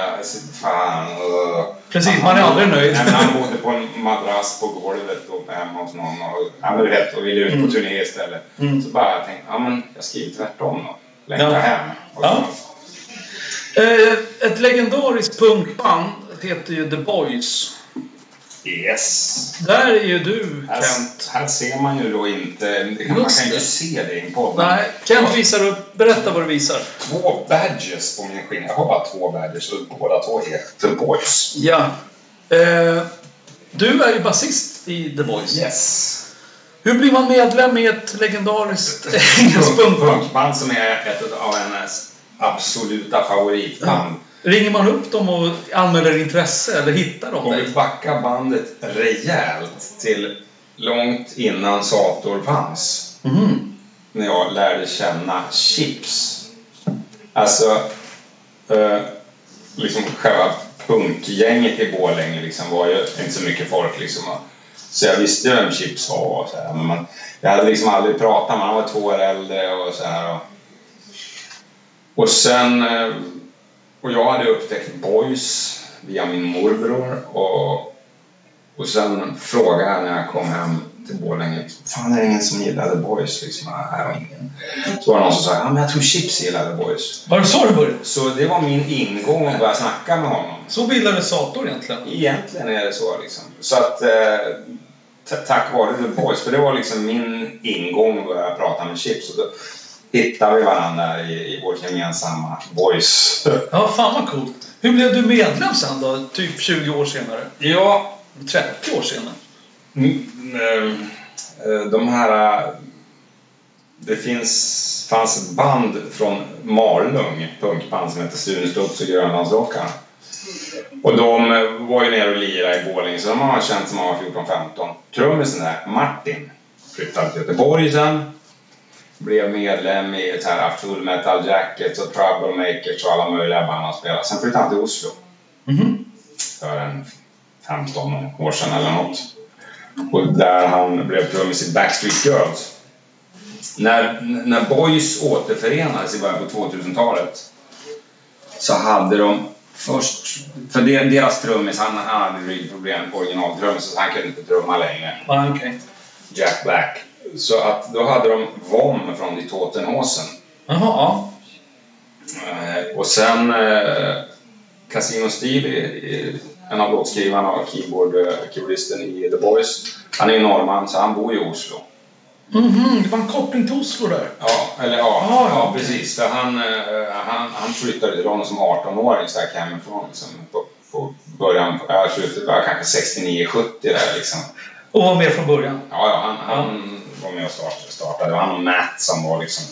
Fan... Uh, Precis, man är aldrig nöjd. Nej, men han bodde på en madrass på golvet och hemma hos någon och, men du vet, och ville ut Mm. på turné istället. Mm. Så bara jag tänkte, ja men jag skriver tvärtom då. Längta Ja. hem. Och Ja. Eh, ett legendariskt punkband heter ju The Boys. Yes. Där är ju du, Här, Kent. här ser man ju då inte, man kan ju det. se det i en podd. Nej, Kent Ja. visar upp. Berätta vad du visar. Två badges på min skinna. Jag har bara två badges och båda två är The Boys. Ja. Eh, du är ju basist i The Boys. Yes. Hur blir man medlem i ett legendariskt [laughs] engelskt punkband? Punkband som är ett av hennes absoluta favoritband. Ringer man upp dem och anmäler intresse eller hittar de Om vi dig? backar bandet rejält till långt innan Sator fanns. Mhm. När jag lärde känna Chips. Alltså, eh, liksom själva punkgänget i Borlänge liksom var ju inte så mycket folk liksom. Så jag visste vem Chips var och så här, men man, jag hade liksom aldrig pratat med honom. Han var två år äldre och så här. Och, och sen... eh, Och jag hade upptäckt Boys via min morbror och, Och sen frågade jag när jag kom hem till Borlänge. Fan, är det ingen som gillar The Boys? Liksom, nej, var ingen. Så var det någon som sa, ja men jag tror Chips gillar The Boys. Var det så det började? Så det var min ingång att börja snacka med honom. Så bildades Sator egentligen? Egentligen är det så liksom. Så att eh, tack vare The Boys, för det var liksom min ingång att börja prata med Chips. Och då hittade vi varandra i, i vårt gemensamma Boys. Ja, fan vad coolt. Hur blev du medlem sen då? Typ 20 år senare? Ja, 30 år senare? Mm, eh, de här... Det finns, fanns ett band från Malung, punkband som heter Stunestuds och Grönlandsrockarna. Och de eh, var ju nere och lirade i Borlänge, så de har man känt som man var 14-15. Trummisen där, Martin, flyttade till Göteborg sen. Blev medlem i så här Full Metal Jacket och Troublemakers och alla möjliga band han spelade. Sen flyttade han till Oslo Mhm. för en 15 år sedan eller något. Och där han blev trummis i Backstreet Girls. När, när Boys återförenades i början på 2000-talet så hade de först... För deras trummis, han, han hade ryggproblem på originaltrummisen så han kunde inte trumma längre. Ja, okej. Jack Black. Så att då hade de Vom från Die Totenhosen. Jaha, ja. Eh, och sen eh, Casino Steve, en av låtskrivarna och keyboard, keyboardisten i The Boys. Han är ju norrman så han bor i Oslo. Mhm, det var en koppling till Oslo där. Ja, eller ja, Ah, ja okej. precis. För han, eh, han, han flyttade till London som 18-åring stack hemifrån liksom, på, på början, ja, slutet, kanske 69-70 där liksom. Och var med från början. Ja, ja han, han var med och startade. Det var han och Matt som var liksom...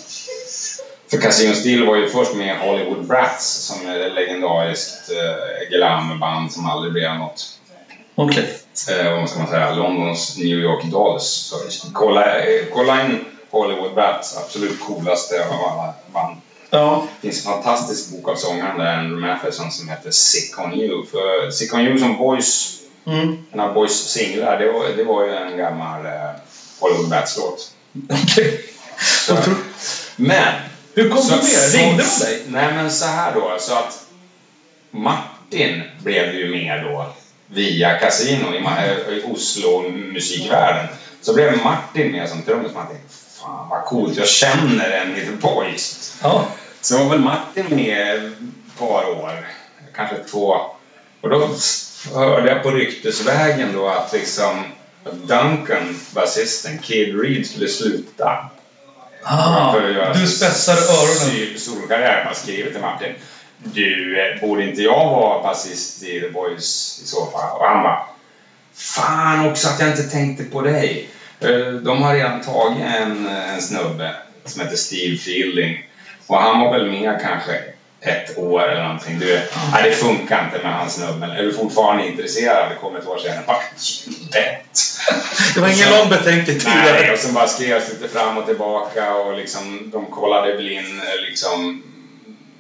För Casino Steel var ju först med Hollywood Brats som är ett legendariskt eh, glamband som aldrig blev något. Okej. Eh, vad ska man säga? Londons New York Dolls. Så kolla, eh, kolla in Hollywood Brats, absolut coolaste av alla band. Ja. Det finns en fantastisk bok av sångaren där, Andrew Matheson, som heter Sick on You. För Sick on You som Boys Mm. en av Boys singlar, det var, det var ju en gammal eh, Hollywood Bats-låt. Så- Men... Hur kom så du med? Ringde de dig? Nej, men så här då. Så att Martin blev ju med då via Casino i, Ma- i Oslo musikvärlden. Så blev Martin med som trummis. Man tänkte, fan vad coolt, jag känner en The Boys. Ja. Så var väl Martin med ett par år, kanske två. Och då hörde jag på ryktesvägen då att liksom Duncan, basisten, Kid Reed skulle sluta. Ah, För att göra du sin spetsade öronen. Solkarriär. Man skriver till Martin. Du, eh, borde inte jag vara basist i The Boys i så fall? Och han bara. Fan också att jag inte tänkte på dig. Eh, De har redan tagit en, en snubbe som heter Steve Fielding. Och han var väl med kanske ett år eller någonting. Du, nej, det funkar inte med hans snubben. Är du fortfarande intresserad? Det kom ett år senare. "Givet." Det var ingen lång betänketid. Nej, och sen bara skrevs lite fram och tillbaka och liksom, de kollade väl in eh, liksom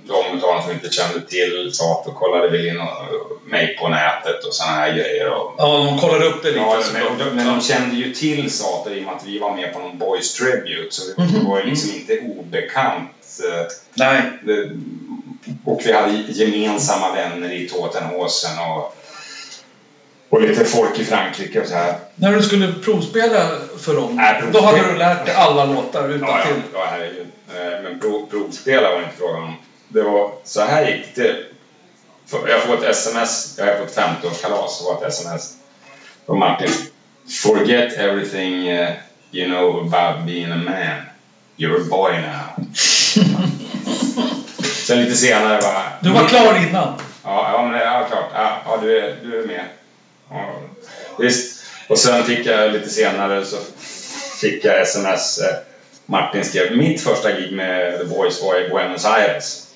de utav dem som inte kände till Sato kollade väl in mig på nätet och såna här grejer. Och, Ja, de kollade upp det lite. ja, men, de, men de kände ju till Sato i och med att vi var med på någon Boys Tribute så det Mhm. var ju liksom inte obekant. eh, Nej. det, och vi hade gemensamma vänner i Tåtenhåsen och, och lite folk i Frankrike och så här. När du skulle provspela för dem, Nej, då hade du lärt dig alla låtar utan Ja, ja, till. ja herregud. Eh, Men prov, provspela var inte frågan om. Det var, så här gick det Jag får ett sms, jag är på ett 50-årskalas, så var ett sms från Martin. Forget everything uh, you know about being a man. You're a boy now. [laughs] Sen lite senare bara... Du var klar innan. Ja, ja, men är klart. Ja, ja du, är, du är med. Ja, visst. Och sen fick jag lite senare så fick jag sms. eh, Martin skrev mitt första gig med The Boys var i Buenos Aires.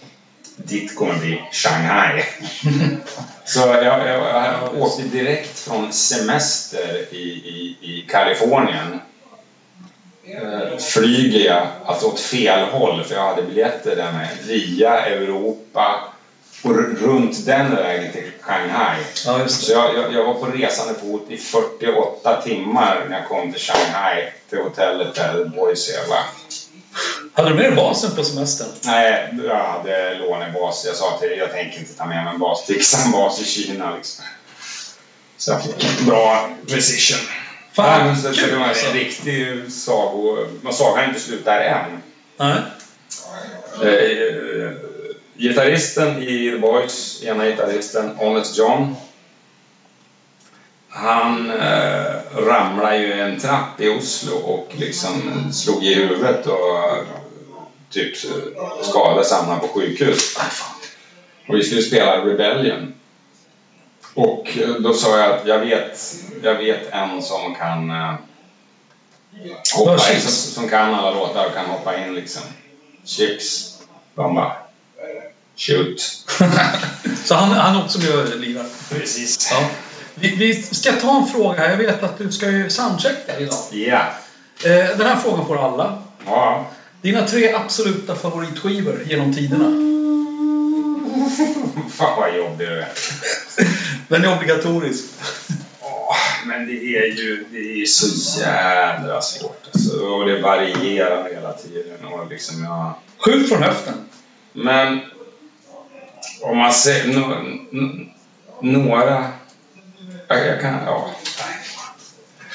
Ditt kommer bli Shanghai. [laughs] så jag, jag, jag åkte direkt från semester i, i, i Kalifornien. Eh, flyger jag alltså åt fel håll för jag hade biljetter där med via Europa och runt den vägen till Shanghai. Ja, Så jag, jag, jag var på resande fot i 48 timmar när jag kom till Shanghai, till hotellet där, Boise. Jag bara, Hade du med dig basen på semestern? nej, jag hade lånebas. Jag sa till jag tänker inte ta med mig en bas. Fixa en bas i Kina liksom. Så jag fick en bra precision. Fan, men så, kul det var alltså. en riktig sago... Men sagan inte slut där än. Nej. Eh, gitarristen i The Boys, ena gitarristen, Honest John. Han eh, ramlade ju en trapp i Oslo och liksom slog i huvudet och eh, typ skadades hamnade på sjukhus. Och vi skulle spela Rebellion. Och då sa jag att jag vet, jag vet en som kan eh, hoppa in, som, som kan alla låtar och kan hoppa in liksom. Chips. De bara shoot. [laughs] Så han, han är också och lirar. Precis. Ja. Vi, vi ska ta en fråga här. Jag vet att du ska ju soundchecka idag. Ja. Eh, den här frågan får alla. Ja. Dina tre absoluta favoritskivor genom tiderna. [laughs] Fan vad jobbig du är. [laughs] Den är obligatorisk. Åh, men det är ju det är ju så jädra svårt. Alltså. Och det varierar hela tiden. Och liksom jag... Skjut från höften. Men om man säger no, n- några... Jag, jag kan... Ja.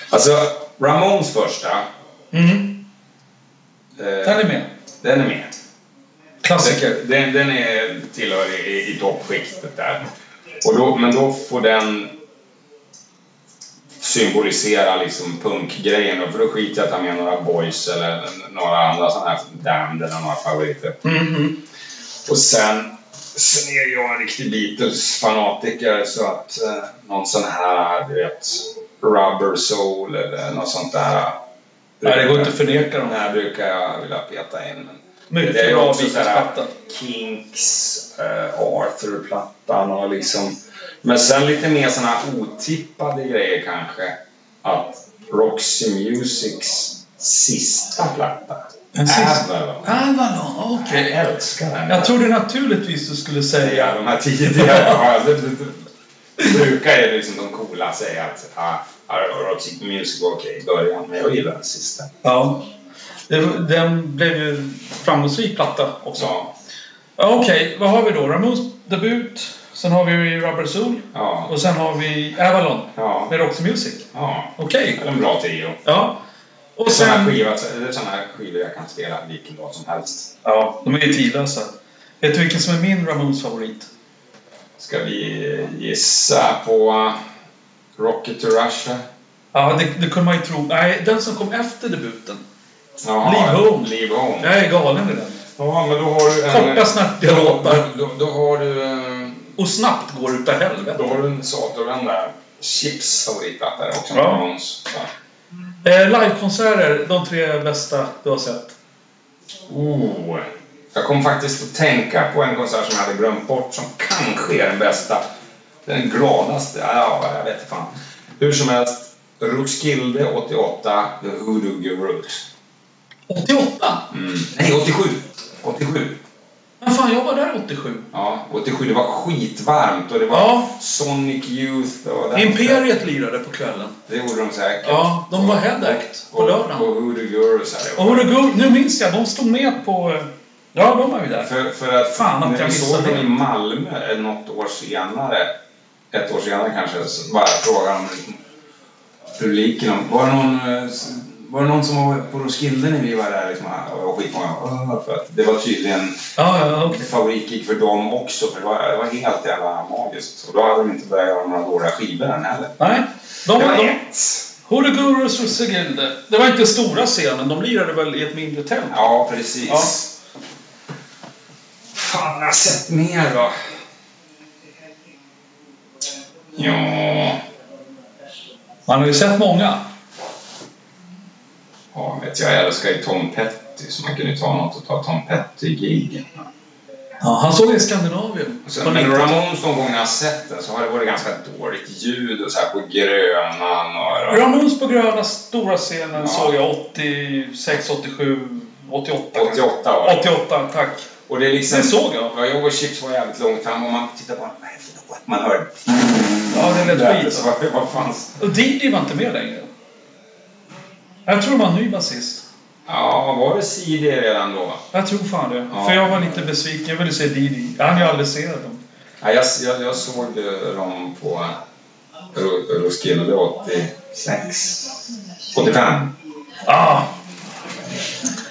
Alltså, Ramones första. Mm. Eh, Den är med. den är med. Klassiker. Den, den, den är, tillhör i, i toppskiktet där. Och då, men då får den symbolisera liksom punkgrejen. då, För då skiter jag att ta med några boys eller några andra sådana här Damned eller några favoriter. Mhm. Och sen, sen är jag en riktig Beatles-fanatiker så att eh, någon sån här, du vet, Rubber Soul eller något sånt där. Nej, det går inte att förneka. Den här brukar jag vilja peta in. Men Mycket det är bra också så här Beatles-platta. Kinks, eh, Arthur-plattan och liksom... Men sen lite mer här otippade grejer kanske. Att Roxy Musics sista platta. Den sista? Avalon. Okej. Jag älskar den. Jag trodde naturligtvis du skulle säga... Ja, de här tidigare. ja, brukar ju liksom de coola säga att ah, ah, Roxy Music var okej i början, men jag gillar den sista. Ja. Det- Den blev ju framgångsrik platta också. Så, Ja, Okej, vad har vi då? Ramones debut. Sen har vi Rubber Soul. ja, Och sen har vi Avalon ja, med Roxy Music. ja. Okej. En bra trio. Ja. Och sen... det är såna här skivor jag kan spela vilken låt som helst. Ja, de är ju tidlösa. Vet du vilken som är min Ramones favorit? Ska vi gissa på Rocket to Russia? Ja, det, det kunde man ju tro. Nej, den som kom efter debuten. Jaha, Leave Home. Leave Home. Jag är galen i den. Ja, men då har du en... Korta, snabba låtar. då, då, då har du... eh, Och snabbt går utav helvete. Då har du en Saturn där. Chips favoritplatta också. Ja. Så. Eh, livekonserter, de tre bästa du har sett. Oh. Jag kom faktiskt att tänka på en konsert som jag hade glömt bort som kanske är den bästa. Den gladaste. Ja, jag vet inte fan. Hur som helst. Roskilde 88, The Hoodoo Gurus. 88? Mm. Nej, 87. 87. Men fan, jag var där 87. Ja, 87. Det var skitvarmt och det var Ja. Sonic Youth och... den- Imperiet lirade på kvällen. Det gjorde de säkert. Ja, de var head act på lördagen. och Hoodoo Gurus här. Och Hoodoo nu minns jag, de stod med på... Ja, de var ju där. För, för att Fan, att när jag vi såg dem i. Malmö eh, något år senare, ett år senare kanske, så bara frågade de publiken om, var det någon, eh, var det någon som var på Roskilde när vi var där? Liksom, och skitmånga. För att det var tydligen Ja, ja, okej. favoritgig för dem också, för det var, det var helt jävla magiskt. Och då hade de inte börjat göra några dåliga skivor än heller. Nej, de, Det var de, ett. Hoodoo Gurus och Segilde. Det var inte stora scenen, de lirade väl i ett mindre tält? Ja, precis. Ja. Fan, jag har sett mer då. Ja, Man har ju sett många. Ja vet jag, jag älskar ju Tom Petty, så man kunde ju ta något och ta Tom Petty-gigen. Ja, han såg i Skandinavien. Sen, men 90-talet. Ramones de gånger jag har sett den så har det varit ganska dåligt ljud och så här på Grönan och... Ramones på gröna stora scenen Ja. såg jag 86, 87, 88. 88 var det. 88, tack. Och det är liksom... Det såg jag. Ja, jag och Chips var jävligt långt fram och man tittar på låt? Man hör... Ja, det lät skit. Vad, fanns? Och Didi var inte med längre. Jag tror det var en ny basist. Ja, var det CD redan då? Jag tror fan det. Ja. För jag var lite besviken. Jag ville se Didi. Jag hann ju aldrig se dem. Ja, jag, jag, jag såg eh, dem på Ro- Roskilde 86. 85. Ah,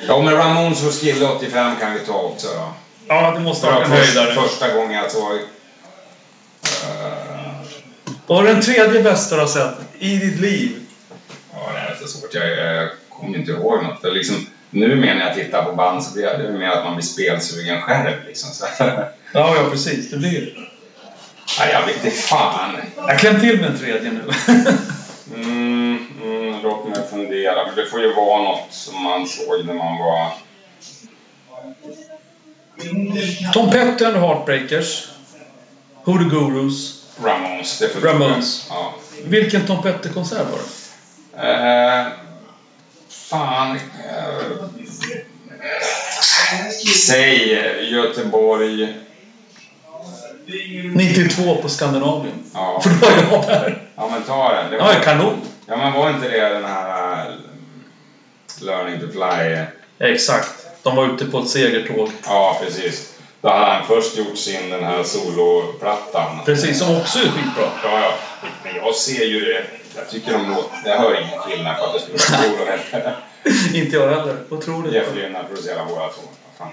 Ja, men Ramones Roskilde 85 kan vi ta också då. ja, det måste ha var varit en höjdare. första gången jag såg... eh, Och den tredje bästa du har sett i ditt liv? Ja, det är så svårt. Jag, jag kommer inte ihåg något. För liksom, nu menar jag tittar på band så blir det mer att man blir spelsugen själv. Liksom. Så, [laughs] Ja, ja precis. Det blir det. nej, jag vet inte fan. Jag kläm till med en tredje nu. [laughs] Mm, mm, låt mig fundera. Men det får ju vara något som man såg när man var... Tom Petty and Heartbreakers. The Gurus. Ramones. Ramones. Ja. Vilken Tom Petty-konsert var det? Eh, fan. Eh, säg Göteborg. 92 på Skandinavien. Ja. För då var jag där. Ja men ta den. Det Ja, var, kanon. ja men var inte det den här eh, Learning to fly? Exakt. De var ute på ett segertåg. Ja precis. Då hade han först gjort sin den här soloplattan. Precis, som också är skitbra. Ja, ja. Men jag ser ju det. Jag tycker de låter... Jag hör ingen skillnad på att det skulle vara solo eller Inte jag heller. Otroligt. Jeff Lynne producerar båda två. Vad fan.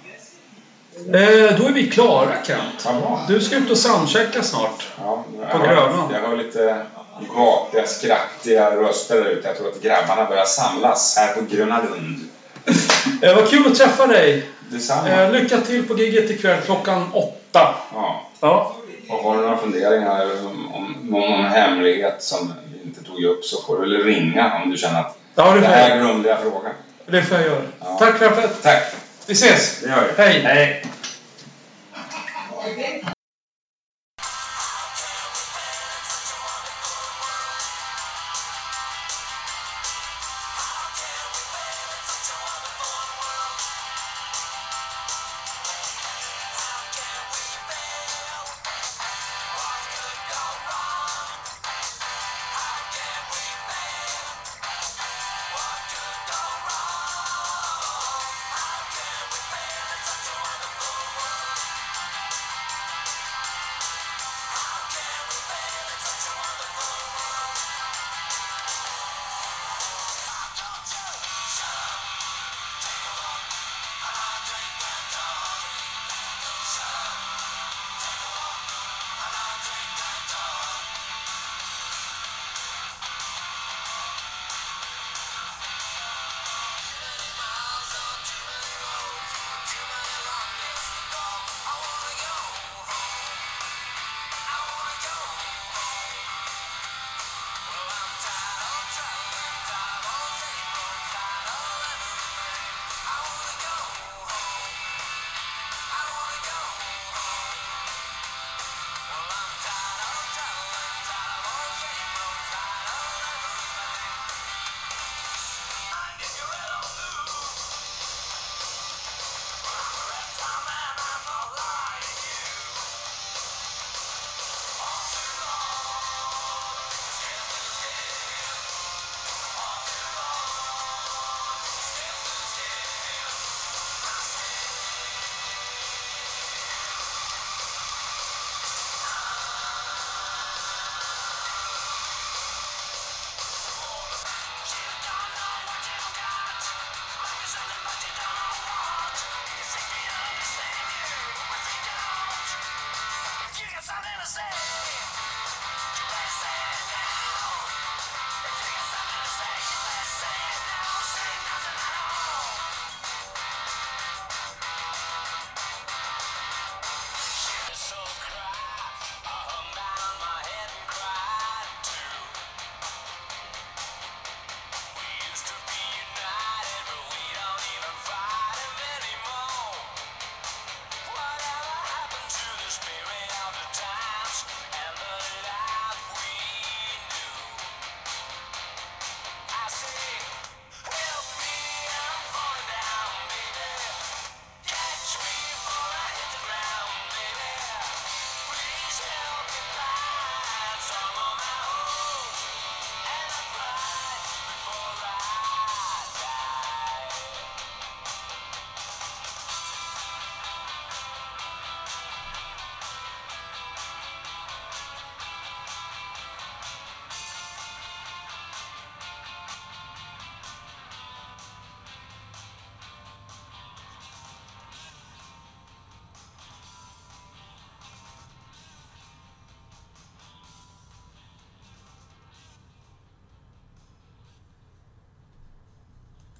Eh, då är vi klara Kent. Vad. Du ska ut och soundchecka snart. Ja, jag På Grönan. Jag hör lite gapiga, skrattiga röster där ute. Jag tror att grabbarna börjar samlas här på Gröna Lund. [laughs] Eh, vad kul att träffa dig. Detsamma. Eh, lycka till på giget ikväll klockan åtta. Ja. Ja. Och har du några funderingar om, om någon hemlighet som tog upp så får du väl ringa om du känner att ja, det, det här glömde jag fråga. Det får jag göra. Ja. Tack för att Tack. Vi ses! Det gör vi. Hej! Hej.